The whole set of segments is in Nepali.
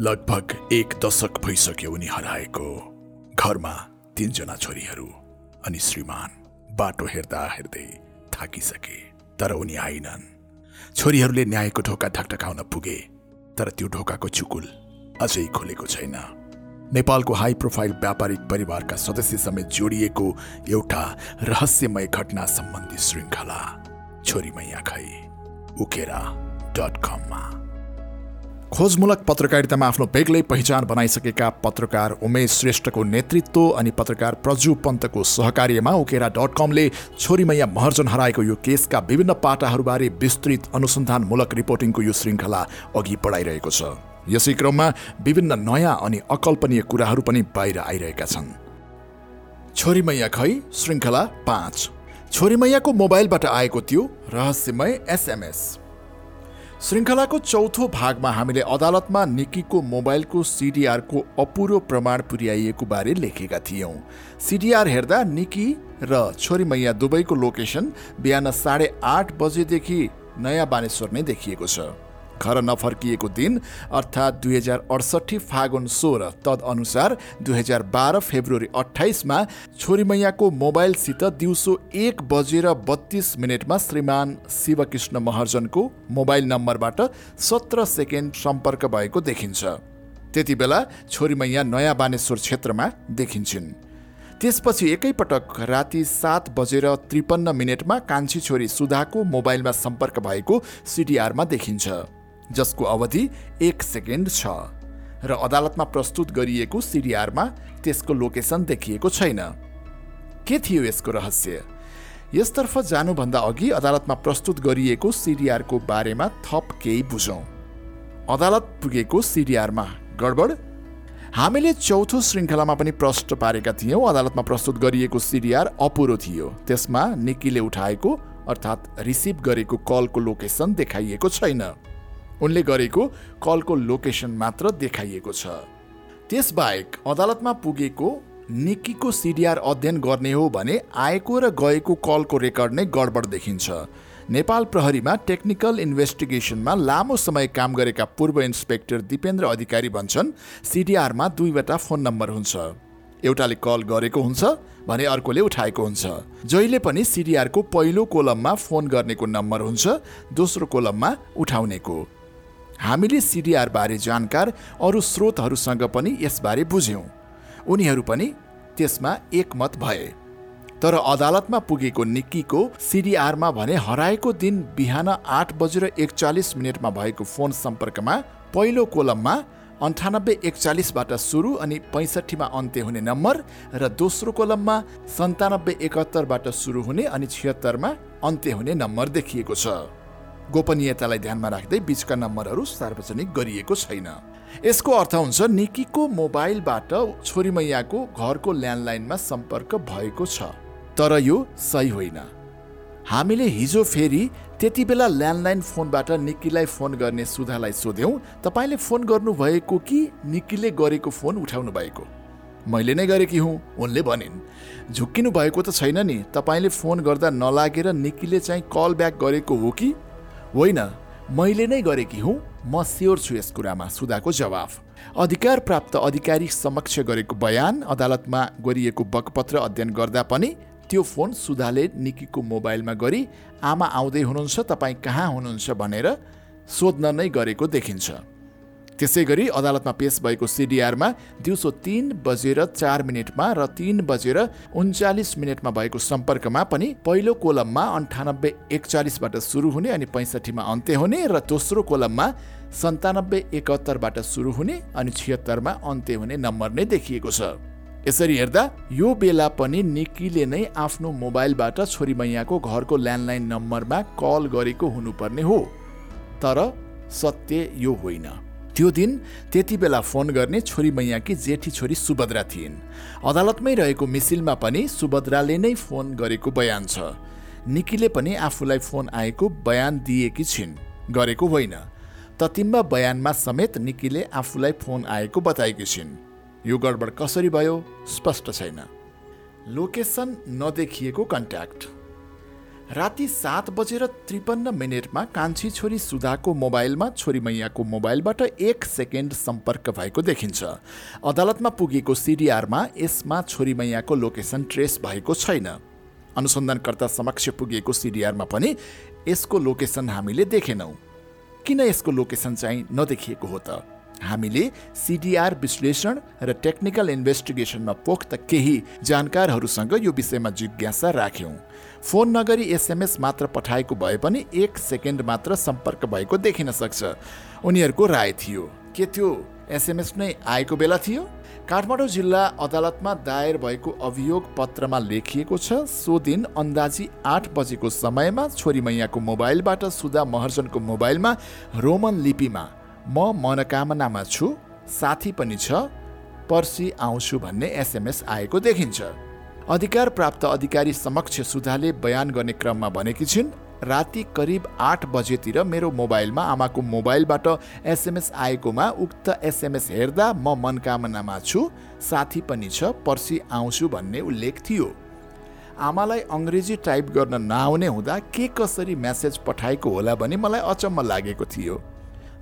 लगभग एक दशक भइसक्यो उनी हराएको घरमा तिनजना छोरीहरू अनि श्रीमान। बाटो हेर्दा हेर्दै थाकिसके तर उनी आइनन्। छोरीहरूले न्यायको ढोका ढकढकाउन पुगे तर त्यो ढोकाको चुकुल अझै खुलेको छैन। नेपालको हाई प्रोफाइल व्यापारिक परिवारका सदस्य समेत जोडिएको एउटा रहस्यमय घटना सम्बन्धी श्रृङ्खला छोरी मैया खै उकेरा डट कममा। खोजमूलक पत्रकारितामा आफ्नो बेग्लै पहिचान बनाइसकेका पत्रकार उमेश श्रेष्ठको नेतृत्व अनि पत्रकार प्रजु पन्तको सहकार्यमा उकेरा डट कमले छोरीमैया महर्जन हराएको यो केसका विभिन्न पाटाहरूबारे विस्तृत अनुसन्धानमूलक रिपोर्टिङको यो श्रृङ्खला अघि बढाइरहेको छ। यसै क्रममा विभिन्न नयाँ अनि अकल्पनीय कुराहरू पनि बाहिर आइरहेका छन्। छोरीमैया खै? श्रृङ्खला पाँच। छोरीमैयाको मोबाइलबाट आएको त्यो रहस्यमय एसएमएस। श्रृङ्खलाको चौथो भागमा हामीले अदालतमा निकीको मोबाइलको सिडिआरको अपुरो प्रमाण पुर्याइएको बारे लेखेका थियौँ। सिडिआर हेर्दा निकी र छोरी मैया दुवैको लोकेसन बिहान साढे आठ बजेदेखि नयाँ बानेश्वर नै देखिएको छ। घर नफर्किएको दिन अर्थात् दुई हजार अडसट्ठी फागुन सोह्र तदअनुसार दुई हजार बाह्र फेब्रुअरी अठाइसमा छोरीमैयाको मोबाइलसित दिउँसो एक बजेर बत्तीस मिनटमा श्रीमान शिवकृष्ण महर्जनको मोबाइल नम्बरबाट सत्र सेकेन्ड सम्पर्क भएको देखिन्छ। त्यति बेला छोरीमैया नयाँ बानेश्वर क्षेत्रमा देखिन्छन्। त्यसपछि एकैपटक राति सात बजेर त्रिपन्न मिनटमा कान्छी छोरी सुधाको मोबाइलमा सम्पर्क भएको सिडिआरमा देखिन्छ। जसको अवधि एक सेकेन्ड छ र अदालतमा प्रस्तुत गरिएको सिडिआरमा त्यसको लोकेसन देखिएको छैन। के थियो यसको रहस्य? यसतर्फ जानुभन्दा अघि अदालतमा प्रस्तुत गरिएको सिडिआरको बारेमा थप केही बुझौँ। अदालत पुगेको सिडिआरमा गडबड? हामीले चौथो श्रृङ्खलामा पनि प्रश्न पारेका थियौँ अदालतमा प्रस्तुत गरिएको सिडिआर अपुरो थियो। त्यसमा निकीले उठाएको अर्थात् रिसिभ गरेको कलको लोकेसन देखाइएको छैन। उनले गरेको कलको लोकेसन मात्र देखाइएको छ। त्यसबाहेक अदालतमा पुगेको निकीको सिडिआर अध्ययन गर्ने हो भने आएको र गएको कलको रेकर्ड नै गडबड देखिन्छ। नेपाल प्रहरीमा टेक्निकल इन्भेस्टिगेसनमा लामो समय काम गरेका पूर्व इन्सपेक्टर दिपेन्द्र अधिकारी भन्छन् सिडिआरमा दुईवटा फोन नम्बर हुन्छ। एउटाले कल गरेको हुन्छ भने अर्कोले उठाएको हुन्छ। जहिले पनि सिडिआरको पहिलो कोलममा फोन गर्नेको नम्बर हुन्छ दोस्रो कोलममा उठाउनेको। हामीले सिडिआरबारे जानकार अरू स्रोतहरूसँग पनि यसबारे बुझ्यौँ। उनीहरू पनि त्यसमा एकमत भए। तर अदालतमा पुगेको निक्कीको सिडिआरमा भने हराएको दिन बिहान आठ बजेर एकचालिस मिनटमा भएको फोन सम्पर्कमा पहिलो कोलममा अन्ठानब्बे एकचालिसबाट सुरु अनि पैँसठीमा अन्त्य हुने नम्बर र दोस्रो कोलममा सन्तानब्बे एकहत्तरबाट सुरु हुने अनि छिहत्तरमा अन्त्य हुने नम्बर देखिएको छ। गोपनीयतालाई ध्यानमा राख्दै बिचका नम्बरहरू सार्वजनिक गरिएको छैन। यसको अर्थ हुन्छ निकीको मोबाइलबाट छोरीमैयाको घरको ल्यान्डलाइनमा सम्पर्क भएको छ तर यो सही होइन। हामीले हिजो फेरि त्यति बेला ल्यान्डलाइन फोनबाट निक्कीलाई फोन गर्ने सुधालाई सोध्यौँ तपाईँले फोन गर्नुभएको कि निक्कीले गरेको फोन उठाउनु भएको मैले नै गरेकी हुँ उनले भनिन्। झुक्किनु भएको त छैन नि तपाईँले फोन गर्दा नलागेर निक्कीले चाहिँ कल ब्याक गरेको हो कि? होइन मैले नै गरेकी हुँ। म स्योर छु यस कुरामा सुधाको जवाफ। अधिकार प्राप्त अधिकारी समक्ष गरेको बयान अदालतमा गरिएको बकपत्र अध्ययन गर्दा पनि त्यो फोन सुधाले निकीको मोबाइलमा गरी आमा आउँदै हुनुहुन्छ तपाईँ कहाँ हुनुहुन्छ? भनेर सोध्न नै गरेको देखिन्छ। त्यसै गरी अदालतमा पेश भएको सिडिआरमा दिउँसो तिन बजेर चार मिनटमा र तिन बजेर उन्चालिस मिनटमा भएको सम्पर्कमा पनि पहिलो कोलममा अन्ठानब्बे एकचालिसबाट सुरु हुने अनि पैँसठीमा अन्त्य हुने र दोस्रो कोलममा सन्तानब्बे एकहत्तरबाट सुरु हुने अनि छिहत्तरमा अन्त्य हुने नम्बर नै देखिएको छ। यसरी हेर्दा यो बेला पनि निकीले नै आफ्नो मोबाइलबाट छोरी मैयाको घरको ल्यान्डलाइन नम्बरमा कल गरेको हुनुपर्ने हो। तर सत्य यो होइन। त्यो दिन त्यति बेला फोन गर्ने छोरी मैयाकी जेठी छोरी सुभद्रा थिइन्। अदालतमै रहेको मिसिलमा पनि सुभद्राले नै फोन गरेको बयान छ। निकीले पनि आफूलाई फोन आएको बयान दिएकी छिन्। गरेको होइन। ततिम्बा बयानमा समेत निकीले आफूलाई फोन आएको बताएकी छिन्। यो गडबड कसरी भयो? स्पष्ट छैन। लोकेसन नदेखिएको कन्ट्याक्ट। राति सात बजेर त्रिपन्न मिनटमा कान्छी छोरी सुधाको मोबाइलमा छोरी मैयाको मोबाइलबाट एक सेकेन्ड सम्पर्क भएको देखिन्छ। अदालतमा पुगेको सिडिआरमा यसमा छोरी मैयाको लोकेसन ट्रेस भएको छैन। अनुसन्धानकर्ता समक्ष पुगेको सिडिआरमा पनि यसको लोकेसन हामीले देखेनौँ। किन यसको लोकेसन चाहिँ नदेखिएको हो त? हामीले सिडिआर विश्लेषण र टेक्निकल इन्भेस्टिगेसनमा पोख्त केही जानकारहरूसँग यो विषयमा जिज्ञासा राख्यौँ। फोन नगरी एसएमएस मात्र पठाएको भए पनि एक सेकेन्ड मात्र सम्पर्क भएको देखिन सक्छ। उनीहरूको राय थियो। के त्यो एसएमएस नै आएको बेला थियो? काठमाडौँ जिल्ला अदालतमा दायर भएको अभियोग पत्रमा लेखिएको छ सो दिन अन्दाजी आठ बजेको समयमा छोरी मैयाको मोबाइलबाट सुधा महर्जनको मोबाइलमा रोमन लिपिमा म मनोकामनामा छु साथी पनि छ पर्सि आउँछु भन्ने एसएमएस आएको देखिन्छ। अधिकार प्राप्त अधिकारी समक्ष सुधाले बयान गर्ने क्रममा भनेकी छिन् राति करिब आठ बजेतिर मेरो मोबाइलमा आमाको मोबाइलबाट एसएमएस आएकोमा उक्त एसएमएस हेर्दा म मनकामनामा छु साथी पनि छ पर्सि आउँछु भन्ने उल्लेख थियो। आमालाई अङ्ग्रेजी टाइप गर्न नआउने हुँदा के कसरी म्यासेज पठाएको होला भने मलाई अचम्म लागेको थियो।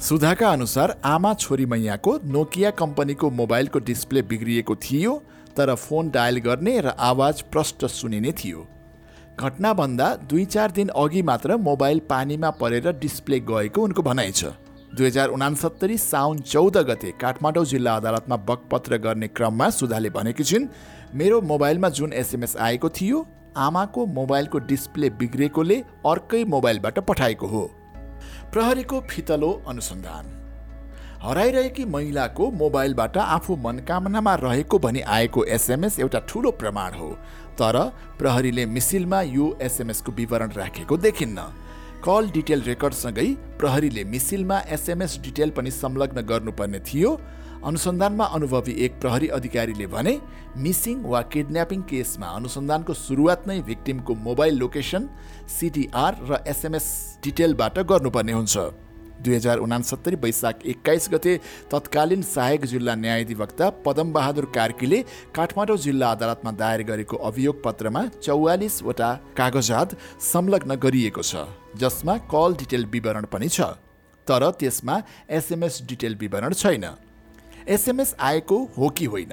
सुधाका अनुसार आमा छोरी मैयाको नोकिया कम्पनीको मोबाइलको डिस्प्ले बिग्रिएको थियो तर फोन डायल गर्ने र आवाज प्रष्ट सुनिने थियो। घटनाभन्दा दुई चार दिन अघि मात्र मोबाइल पानीमा परेर डिस्प्ले गएको उनको भनाइ छ। दुई हजार उनासत्तरी साउन चौध गते काठमाडौँ जिल्ला अदालतमा बकपत्र गर्ने क्रममा सुधाले भनेकी छिन् मेरो मोबाइलमा जुन एसएमएस आएको थियो आमाको मोबाइलको डिस्प्ले बिग्रेकोले अर्कै मोबाइलबाट पठाएको हो। प्रहरीको फितलो अनुसन्धान। हराइरहेकी महिलाको मोबाइलबाट आफू मनकामनामा रहेको भनी आएको एसएमएस एउटा ठुलो प्रमाण हो। तर प्रहरीले मिसिलमा यो एसएमएसको विवरण राखेको देखिन्न। कल डिटेल रेकर्डसँगै प्रहरीले मिसिलमा एसएमएस डिटेल पनि संलग्न गर्नुपर्ने थियो। अनुसन्धानमा अनुभवी एक प्रहरी अधिकारीले भने मिसिङ वा किडन्यापिङ केसमा अनुसन्धानको सुरुवात नै भिक्टिमको मोबाइल लोकेसन सिडिआर र एसएमएस डिटेलबाट गर्नुपर्ने हुन्छ। दुई हजार उनासत्तरी वैशाख एक्काइस गते तत्कालीन सहायक जिल्ला न्यायाधिवक्ता पदमबहादुर कार्कीले काठमाडौँ जिल्ला अदालतमा दायर गरेको अभियोग पत्रमा चौवालिसवटा कागजात संलग्न गरिएको छ जसमा कल डिटेल विवरण पनि छ तर त्यसमा एसएमएस डिटेल विवरण छैन। एसएमएस आएको हो कि होइन?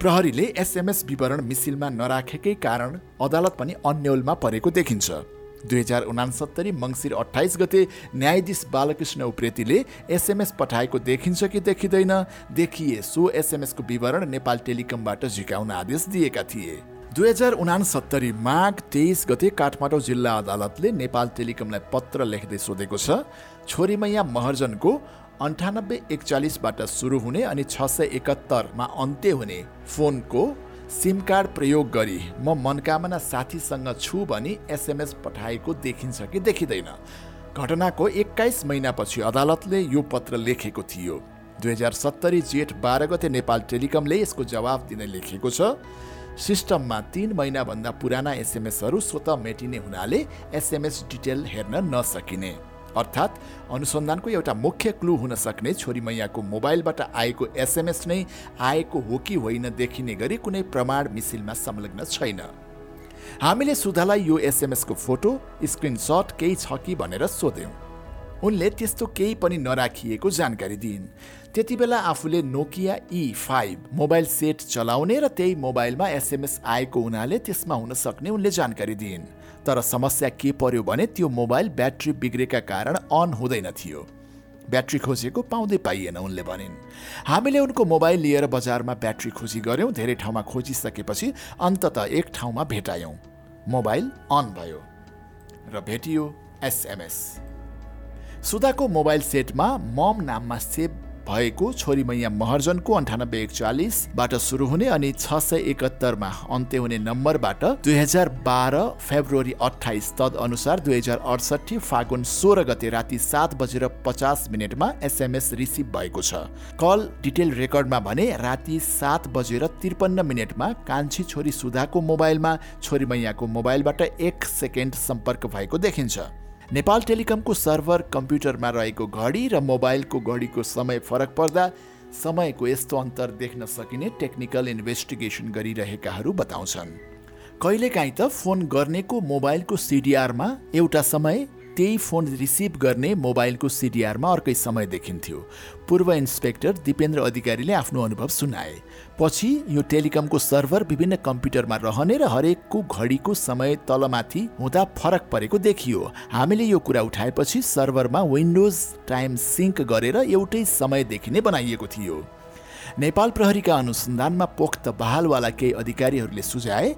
प्रहरीले एसएमएस विवरण मिसिलमा नराखेकै कारण अदालत पनि अन्यलमा परेको देखिन्छ। दुई हजार उनासत्तरी मङ्सिर अठाइस गते न्यायाधीश बालकृष्ण उप्रेतीले एसएमएस पठाएको देखिन्छ कि देखिँदैन देखिए सो एसएमएसको विवरण नेपाल टेलिकमबाट झिकाउन आदेश दिएका थिए। दुई हजार उनासत्तरी माघ तेइस गते काठमाडौँ जिल्ला अदालतले नेपाल टेलिकमलाई पत्र लेख्दै सोधेको छ छोरीमैया महर्जनको अन्ठानब्बे एकचालिसबाट सुरु हुने अनि छ सय एकहत्तरमा अन्त्य हुने फोनको सिम कार्ड प्रयोग गरी म मनकामना साथीसँग छु भनी एसएमएस पठाएको देखिन्छ कि देखिँदैन। घटनाको एक्काइस महिनापछि अदालतले यो पत्र लेखेको थियो। दुई हजार सत्तरी जेठ बाह्र गते नेपाल टेलिकमले यसको जवाब दिने लेखेको छ सिस्टममा तिन महिनाभन्दा पुराना एसएमएसहरू स्वत मेटिने हुनाले एसएमएस डिटेल हेर्न नसकिने। अर्थात् अनुसन्धानको एउटा मुख्य क्लु हुन सक्ने छोरी मैयाको मोबाइलबाट आएको एसएमएस नै आएको हो कि होइन देखिने गरी कुनै प्रमाण मिसिलमा संलग्न छैन। हामीले सुधालाई यो एसएमएसको फोटो स्क्रिनसट केही छ कि भनेर सोध्यौँ। उनले त्यस्तो केही पनि नराखिएको जानकारी दिइन्। त्यति बेला आफूले Nokia E five mobile set चलाउने र त्यही मोबाइलमा एसएमएस आएको हुनाले त्यसमा हुन सक्ने उनले जानकारी दिइन्। तर समस्या के पर्यो भने त्यो मोबाइल ब्याट्री बिग्रेका कारण अन हुँदैन थियो। ब्याट्री खोजेको पाउँदै पाइएन उनले भनिन्। हामीले उनको मोबाइल लिएर बजारमा ब्याट्री खोजी गऱ्यौँ धेरै ठाउँमा खोजिसकेपछि अन्तत एक ठाउँमा भेटायौँ। मोबाइल अन भयो र भेटियो एसएमएस। सुधाको मोबाइल सेटमा मम नाममा सेभ भएको छोरी मैया महर्जनको अन्ठानब्बे एकचालिसबाट सुरु हुने अनि छ सय एकहत्तरमा अन्त्य हुने नम्बरबाट दुई हजार बाह्र फेब्रुअरी अठाइस तद अनुसार दुई हजार अडसठी फागुन सोह्र गते राति सात बजेर पचास मिनटमा एसएमएस रिसिभ भएको छ। कल डिटेल रेकर्डमा भने राति सात बजेर त्रिपन्न मिनटमा कान्छी छोरी सुधाको मोबाइलमा छोरी मैयाको मोबाइलबाट एक सेकेन्ड सम्पर्क भएको देखिन्छ। नेपाल टेलिकमको सर्भर कम्प्युटरमा रहेको घडी र मोबाइलको घडीको समय फरक पर्दा समयको यस्तो अन्तर देख्न सकिने टेक्निकल इन्भेस्टिगेसन गरिरहेकाहरू बताउँछन्। कहिलेकाहीँ त फोन गर्नेको मोबाइलको सिडिआरमा एउटा समय त्यही फोन रिसिभ गर्ने मोबाइलको सिडिआरमा अर्कै समय देखिन्थ्यो। पूर्व इन्सपेक्टर दिपेन्द्र अधिकारीले आफ्नो अनुभव सुनाए। पछि यो टेलिकमको सर्भर विभिन्न कम्प्युटरमा रहने र हरेकको घडीको समय तलमाथि हुँदा फरक परेको देखियो। हामीले यो कुरा उठाएपछि सर्भरमा विन्डोज टाइम सिङ्क गरेर एउटै समय देखिने बनाइएको थियो। नेपाल प्रहरीका अनुसन्धानमा पोख्त बहालवाला केही अधिकारीहरूले सुझाए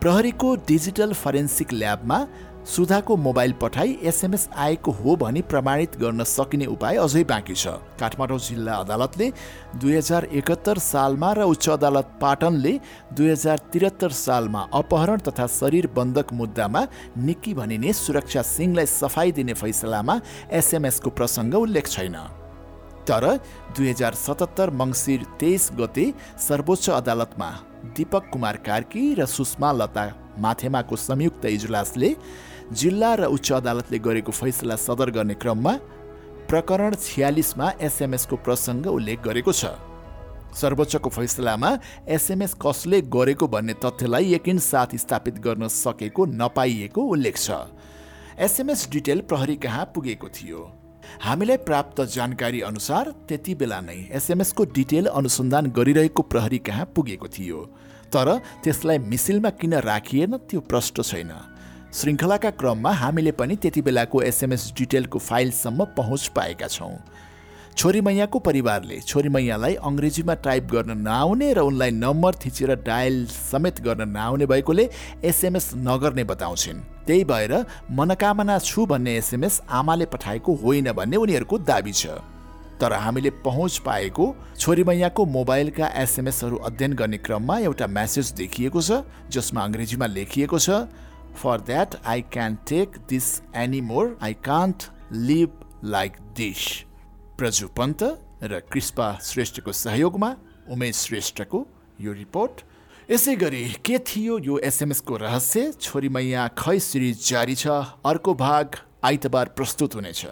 प्रहरीको डिजिटल फरेन्सिक ल्याबमा सुधाको मोबाइल पठाई एसएमएस आएको हो भनी प्रमाणित गर्न सकिने उपाय अझै बाँकी छ। काठमाडौँ जिल्ला अदालतले दुई हजार एकहत्तर सालमा र उच्च अदालत पाटनले दुई हजार त्रिहत्तर सालमा अपहरण तथा शरीर बन्धक मुद्दामा निक्की भनिने सुरक्षा सिंहलाई सफाई दिने फैसलामा एसएमएसको प्रसङ्ग उल्लेख छैन। तर दुई हजार सतहत्तर मङ्सिर तेइस गते सर्वोच्च अदालतमा दीपक कुमार कार्की र सुषमा लता माथेमाको संयुक्त इजलासले जिल्ला र उच्च अदालतले गरेको फैसला सदर गर्ने क्रममा प्रकरण छ्यालिसमा एसएमएसको प्रसङ्ग उल्लेख गरेको छ। सर्वोच्चको फैसलामा एसएमएस कसले गरेको भन्ने तथ्यलाई यकिन साथ स्थापित गर्न सकेको नपाइएको उल्लेख छ। एसएमएस डिटेल प्रहरी कहाँ पुगेको थियो? हामीलाई प्राप्त जानकारी अनुसार त्यति बेला नै एसएमएसको डिटेल अनुसन्धान गरिरहेको प्रहरी कहाँ पुगेको थियो? तर त्यसलाई मिसिलमा किन राखिएन त्यो प्रष्ट छैन। श्रृङ्खलाका क्रममा हामीले पनि त्यति बेलाको एसएमएस डिटेलको फाइलसम्म पहुँच पाएका छौँ। छोरी मैयाको परिवारले छोरी मैयालाई अङ्ग्रेजीमा टाइप गर्न नआउने र उनलाई नम्बर थिचेर डायल समेत गर्न नआउने भएकोले एसएमएस नगर्ने बताउँछिन्। त्यही भएर मनोकामना छु भन्ने एसएमएस आमाले पठाएको होइन भन्ने उनीहरूको दावी छ। तर हामीले पहुँच पाएको छोरी मैयाको मोबाइलका एसएमएसहरू अध्ययन गर्ने क्रममा एउटा म्यासेज देखिएको छ जसमा अङ्ग्रेजीमा लेखिएको छ for that I can take this anymore I can't live like this Praju Pant र कृष्पा श्रेष्ठको सहयोगमा उमेश श्रेष्ठको यो रिपोर्ट यसै गरी के थियो यो एसएमएसको रहस्य? छोरी मैया खै सिरिज जारी छ? अर्को भाग आइतबार प्रस्तुत हुनेछ।